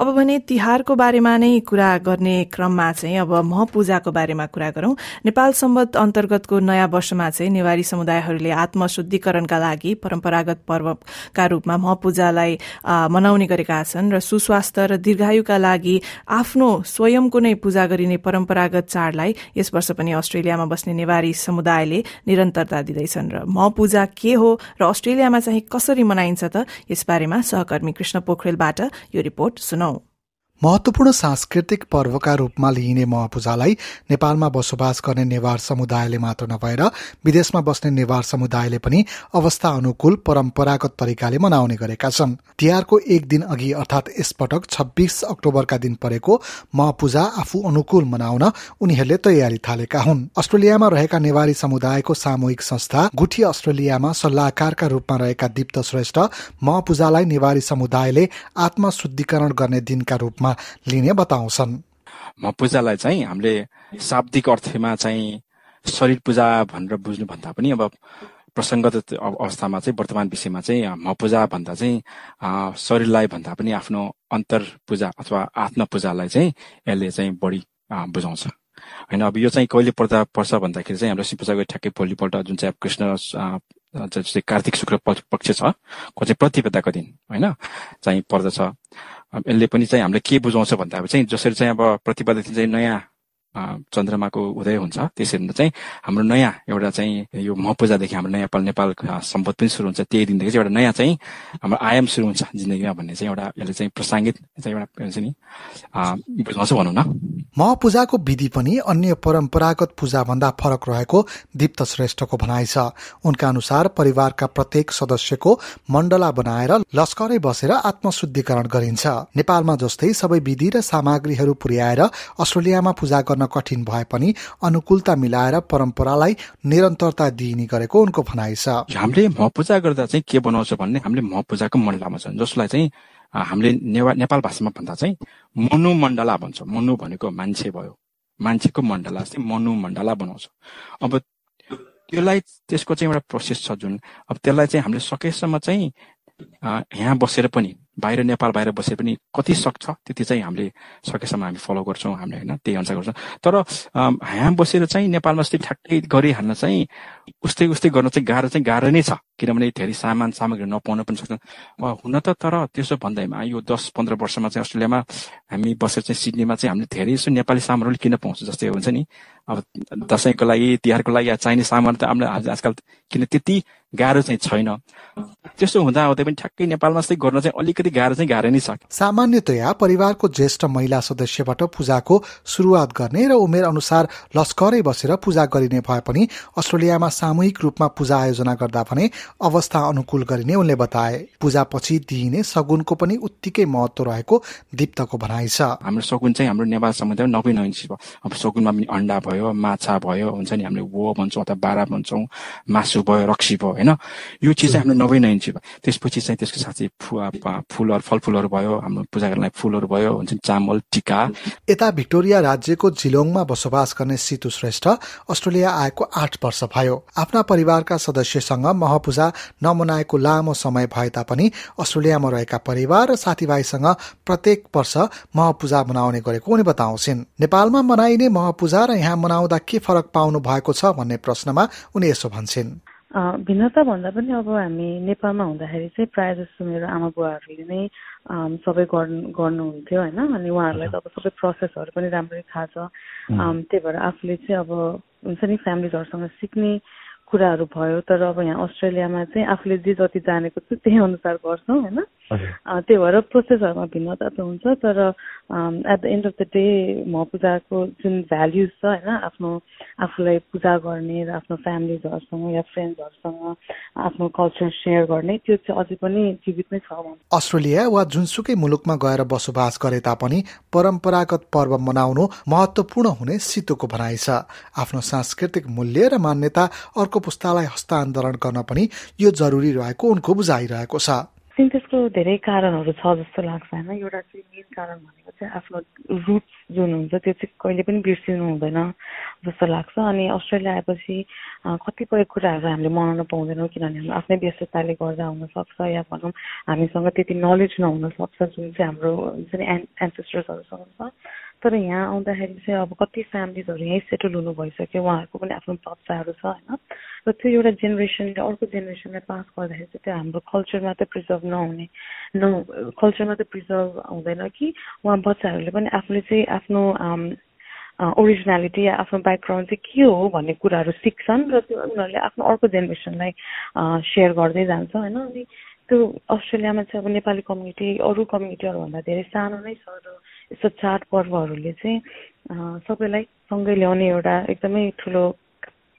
अब भने तिहारको बारेमा नै कुरा गर्ने क्रममा चाहिँ अब मह पूजाको बारेमा कुरा गरौं। नेपाल सम्बत अन्तर्गतको नयाँ वर्षमा चाहिँ नेवारी समुदायहरूले आत्मशुद्धिकरणका लागि परम्परागत पर्वका रूपमा मह पूजालाई मनाउने गरेका छन् र सुस्वास्थ्य र दीर्घायुका लागि आफ्नो स्वयंको नै पूजा गरिने परम्परागत चाडलाई यस वर्ष पनि अस्ट्रेलियामा बस्ने नेवारी समुदायले निरन्तरता दिँदैछन् र मह पूजा के हो र अस्ट्रेलियामा चाहिँ कसरी मनाइन्छ त यसबारेमा सहकर्मी कृष्ण पोखरेलबाट यो रिपोर्ट सुनौ। महत्वपूर्ण सांस्कृतिक पर्वका रूपमा लिइने महपूजालाई नेपालमा बसोबास गर्ने नेवार समुदायले मात्र नभएर विदेशमा बस्ने नेवार समुदायले पनि अवस्था अनुकूल परम्परागत तरिकाले मनाउने गरेका छन्। तिहारको एक दिन अघि अर्थात यसपटक छब्बीस अक्टोबरका दिन परेको महपूजा आफू अनुकूल मनाउन उनीहरूले तयारी थालेका हुन्। अस्ट्रेलियामा रहेका नेवारी समुदायको सामूहिक संस्था गुठी अस्ट्रेलियामा सल्लाहकारका रूपमा रहेका दीप्त श्रेष्ठ महपूजालाई नेवारी समुदायले आत्मशुद्धिकरण गर्ने दिनका रूपमा लिने बताउँछन्। पूजालाई चाहिँ हामीले शाब्दिक अर्थमा चाहिँ शरीर पूजा भनेर बुझ्नु भन्दा पनि अब प्रसङ्गत अवस्थामा चाहिँ वर्तमान विषयमा चाहिँ म पूजा भन्दा चाहिँ शरीरलाई भन्दा पनि आफ्नो अन्तर पूजा अथवा आत्म पूजालाई चाहिँ यसले चाहिँ बढी बुझाउँछ। होइन अब यो चाहिँ कहिले पर्दा पर्छ भन्दाखेरि चाहिँ हाम्रो पूजाको ठ्याक्कै भोलिपल्ट जुन चाहिँ अब कृष्ण जस्तै कार्तिक शुक्र पक्ष छ को चाहिँ प्रतिपदाको दिन होइन चाहिँ पर्दछ। यसले पनि चाहिँ हामीले के बुझाउँछ भन्दा चाहिँ जसरी चाहिँ अब प्रतिपदा दिन चाहिँ नयाँ चन्द्रमाको उदय हुन्छ। त्यसरी चाहिँ हाम्रो नयाँ एउटा चाहिँ यो महपूजादेखि हाम्रो नयाँ नेपाल सम्पद पनि सुरु हुन्छ। त्यही दिनदेखि चाहिँ एउटा नयाँ चाहिँ हाम्रो आयाम सुरु हुन्छ जिन्दगीमा भन्ने चाहिँ एउटा यसले चाहिँ प्रसाङ्गित चाहिँ एउटा नि बुझाउँछ भनौँ न। महपूजाको विधि पनि अन्य परम्परागत पूजा भन्दा फरक रहेको दीप्त श्रेष्ठको भनाइ छ। उनका अनुसार परिवारका प्रत्येक सदस्यको मण्डला बनाएर लस्करै बसेर आत्मशुद्धिकरण गरिन्छ। नेपालमा जस्तै सबै विधि र सामग्रीहरू पुर्याएर अस्ट्रेलियामा पूजा गर्न कठिन भए पनि अनुकूलता मिलाएर परम्परालाई निरन्तरता दिइने गरेको उनको भनाइ छ। हामीले म पूजा गर्दा चाहिँ के बनाउँछ भन्ने हामीले म पूजाको मण्डलामा छन् जसलाई चाहिँ हामीले नेवा नेपाल भाषामा भन्दा चाहिँ मनु मण्डला भन्छ। मनु भनेको मान्छे भयो। मान्छेको मण्डला चाहिँ मनु मण्डला बनाउँछ। अब त्यसलाई त्यसको चाहिँ एउटा प्रोसेस छ जुन। अब त्यसलाई चाहिँ हामीले सकेसम्म चाहिँ यहाँ बसेर पनि बाहिर नेपाल बाहिर बसे पनि कति सक्छ? त्यति चाहिँ हामीले सकेसम्म हामी फलो गर्छौँ हामीले होइन त्यही अनुसार गर्छौँ। तर यहाँ बसेर चाहिँ नेपालमा जस्तै ठ्याक्कै गरिहाल्न चाहिँ उस्तै उस्तै गर्न चाहिँ गाह्रो चाहिँ गाह्रो नै छ। किनभने धेरै सामान सामग्री नपाउन पनि सक्छ हुन त तर त्यसो भन्दैमा यो दस पन्ध्र वर्षमा चाहिँ अस्ट्रेलियामा हामी बसेर चाहिँ सिडनीमा चाहिँ हामीले धेरै जस्तो नेपाली सामानहरू किन पाउँछ जस्तै हुन्छ नि। अब दसैँको लागि तिहारको लागि चाहिने सामान त हामीले आजकल किन त्यति गाह्रो चाहिँ छैन। त्यसो हुँदा हुँदै पनि ठ्याक्कै नेपालमा चाहिँ गर्न चाहिँ अलिकति गाह्रो चाहिँ गाह्रो नै छ। सामान्यतया परिवारको ज्येष्ठ महिला सदस्यबाट पूजाको सुरुवात गर्ने र उमेर अनुसार लस्करै बसेर पूजा गरिने भए पनि अस्ट्रेलियामा सामूहिक रूपमा पूजा आयोजना गर्दा भने अवस्था अनुकूल गरिने उनले बताए। पूजा पछि दिइने सगुनको पनि उत्तिकै महत्व रहेको दीप्तको भनाइ छ। हाम्रो सगुन चाहिँ हाम्रो नेपाल समुदाय नब्बे भयो। अब सगुनमा पनि अन्डा भयो माछा भयो हुन्छ नि हामीले वो भन्छौँ अथवा बाह्र भन्छौँ मासु भयो रक्सी भयो होइन? यो चिज चाहिँ हाम्रो नब्बे नइन्ची भयो। त्यसपछि चाहिँ त्यसको साथै फुलहरू फलफुलहरू भयो। हाम्रो पूजा गर्नलाई फुलहरू भयो हुन्छ नि चामल टिका। यता भिक्टोरिया राज्यको जिलोङमा बसोबास गर्ने सितु श्रेष्ठ अस्ट्रेलिया आएको आठ वर्ष भयो। आफ्ना परिवारका सदस्यसँग महपूजा नमनाएको लामो समय भए तापनि अस्ट्रेलियामा रहेका परिवार र साथीभाइसँग प्रत्येक वर्ष महपूजा मनाउने गरेको उनी बताउँछिन्। नेपालमा मनाइने महपूजा र यहाँ मनाउँदा के फरक पाउनु भएको छ भन्ने प्रश्नमा उनी यसो भन्छन्। भिन्नता भन्दा पनि अब हामी नेपालमा हुँदाखेरि चाहिँ प्रायः जस्तो मेरो आमा बुवाहरूले नै सबै गर्नु गर्नुहुन्थ्यो होइन। अनि उहाँहरूलाई त अब सबै प्रोसेसहरू पनि राम्ररी थाहा छ। त्यही भएर आफूले चाहिँ अब हुन्छ नि फ्यामिलीहरूसँग सिक्ने कुराहरू भयो। तर अब यहाँ अस्ट्रेलियामा चाहिँ आफूले जे जति जानेको छु त्यही अनुसार गर्छौँ होइन। त्यही भएर प्रोसेसहरूमा भिन्नता त हुन्छ तर at the end of the day म पूजाको जुन भ्याल्युज छ होइन आफ्नो आफूलाई पूजा गर्ने र आफ्नो फ्यामिलीजहरूसँग या फ्रेन्ड्सहरूसँग आफ्नो कल्चर सेयर गर्ने त्यो चाहिँ अझै पनि जीवित नै छ अस्ट्रेलिया वा जुनसुकै मुलुकमा गएर बसोबास गरे तापनि परम्परागत पर्व मनाउनु महत्वपूर्ण हुने सितोको भनाइ छ। आफ्नो सांस्कृतिक मूल्य र मान्यता अर्को पुस्तालाई हस्तान्तरण गर्न पनि यो जरुरी रहेको उनको बुझाइरहेको छ। चाहिँ त्यसको धेरै कारणहरू छ जस्तो लाग्छ होइन? एउटा चाहिँ मेन कारण भनेको चाहिँ आफ्नो रुट्स जुन हुन्छ त्यो चाहिँ कहिले पनि बिर्सिनु हुँदैन जस्तो लाग्छ। अनि अस्ट्रेलिया आएपछि कतिपय कुराहरू हामीले मनाउन पाउँदैनौँ किनभने हाम्रो आफ्नै व्यस्तताले गर्दा हुनसक्छ या भनौँ हामीसँग त्यति नलेज नहुनसक्छ जुन चाहिँ हाम्रो जुन एन्सेस्टर्सहरूसँग छ। तर यहाँ आउँदाखेरि चाहिँ अब कति फ्यामिलीजहरू यहीँ सेटल हुनु भइसक्यो उहाँहरूको पनि आफ्नो बच्चाहरू छ होइन? र त्यो एउटा जेनेरेसनले अर्को जेनेरेसनलाई पास गर्दाखेरि चाहिँ त्यो हाम्रो कल्चरमा त प्रिजर्भ नहुने न कल्चरमा त प्रिजर्भ हुँदैन कि उहाँ बच्चाहरूले पनि आफूले चाहिँ आफ्नो ओरिजिनालिटी या आफ्नो ब्याकग्राउन्ड चाहिँ के हो भन्ने कुराहरू सिक्छन् र त्यो उनीहरूले आफ्नो अर्को जेनेरेसनलाई सेयर गर्दै जान्छ होइन? अनि त्यो अस्ट्रेलियामा चाहिँ अब नेपाली कम्युनिटी अरू कम्युनिटीहरूभन्दा धेरै सानो नै छ र यस्तो चाडपर्वहरूले चाहिँ सबैलाई सँगै ल्याउने एउटा एकदमै ठुलो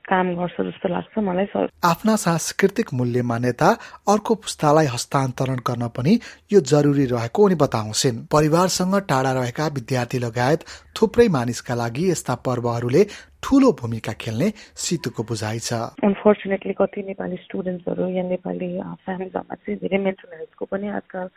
काम गर्छ जस्तो लाग्छ मलाई सर। आफ्ना सांस्कृतिक मूल्य मान्यता अर्को पुस्तालाई हस्तान्तरण गर्न पनि यो जरुरी रहेको उनी बताउँछिन्। परिवारसँग टाढा रहेका विद्यार्थी लगायत थुप्रै मानिसका लागि यस्ता पर्वहरूले ठूलो भूमिका खेल्ने सितुको बुझाइ छ। अनफोर्चुनेटली कति नेपाली स्टुडेन्ट्सहरू या नेपाली फ्यामिलीमा चाहिँ धेरै मेन्टल हेल्थको पनि आजकल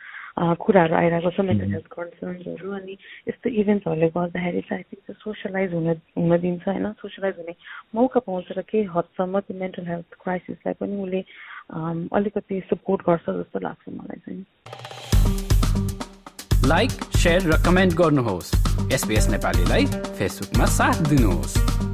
कुराहरू आइरहेको छ मेन्टल हेल्थ कन्सर्न्सहरू अनि यस्तो इभेन्ट्सहरूले गर्दाखेरि चाहिँ आई थिङ्क सोसियलाइज हुन हुन दिन्छ होइन? सोसियलाइज हुने मौका पाउँछ र केही हदसम्म त्यो मेन्टल हेल्थ क्राइसिसलाई पनि उसले अलिकति सपोर्ट गर्छ जस्तो लाग्छ मलाई चाहिँ। लाइक सेयर र कमेन्ट गर्नुहोस्। एसपिएस नेपालीलाई फेसबुकमा साथ दिनुहोस्।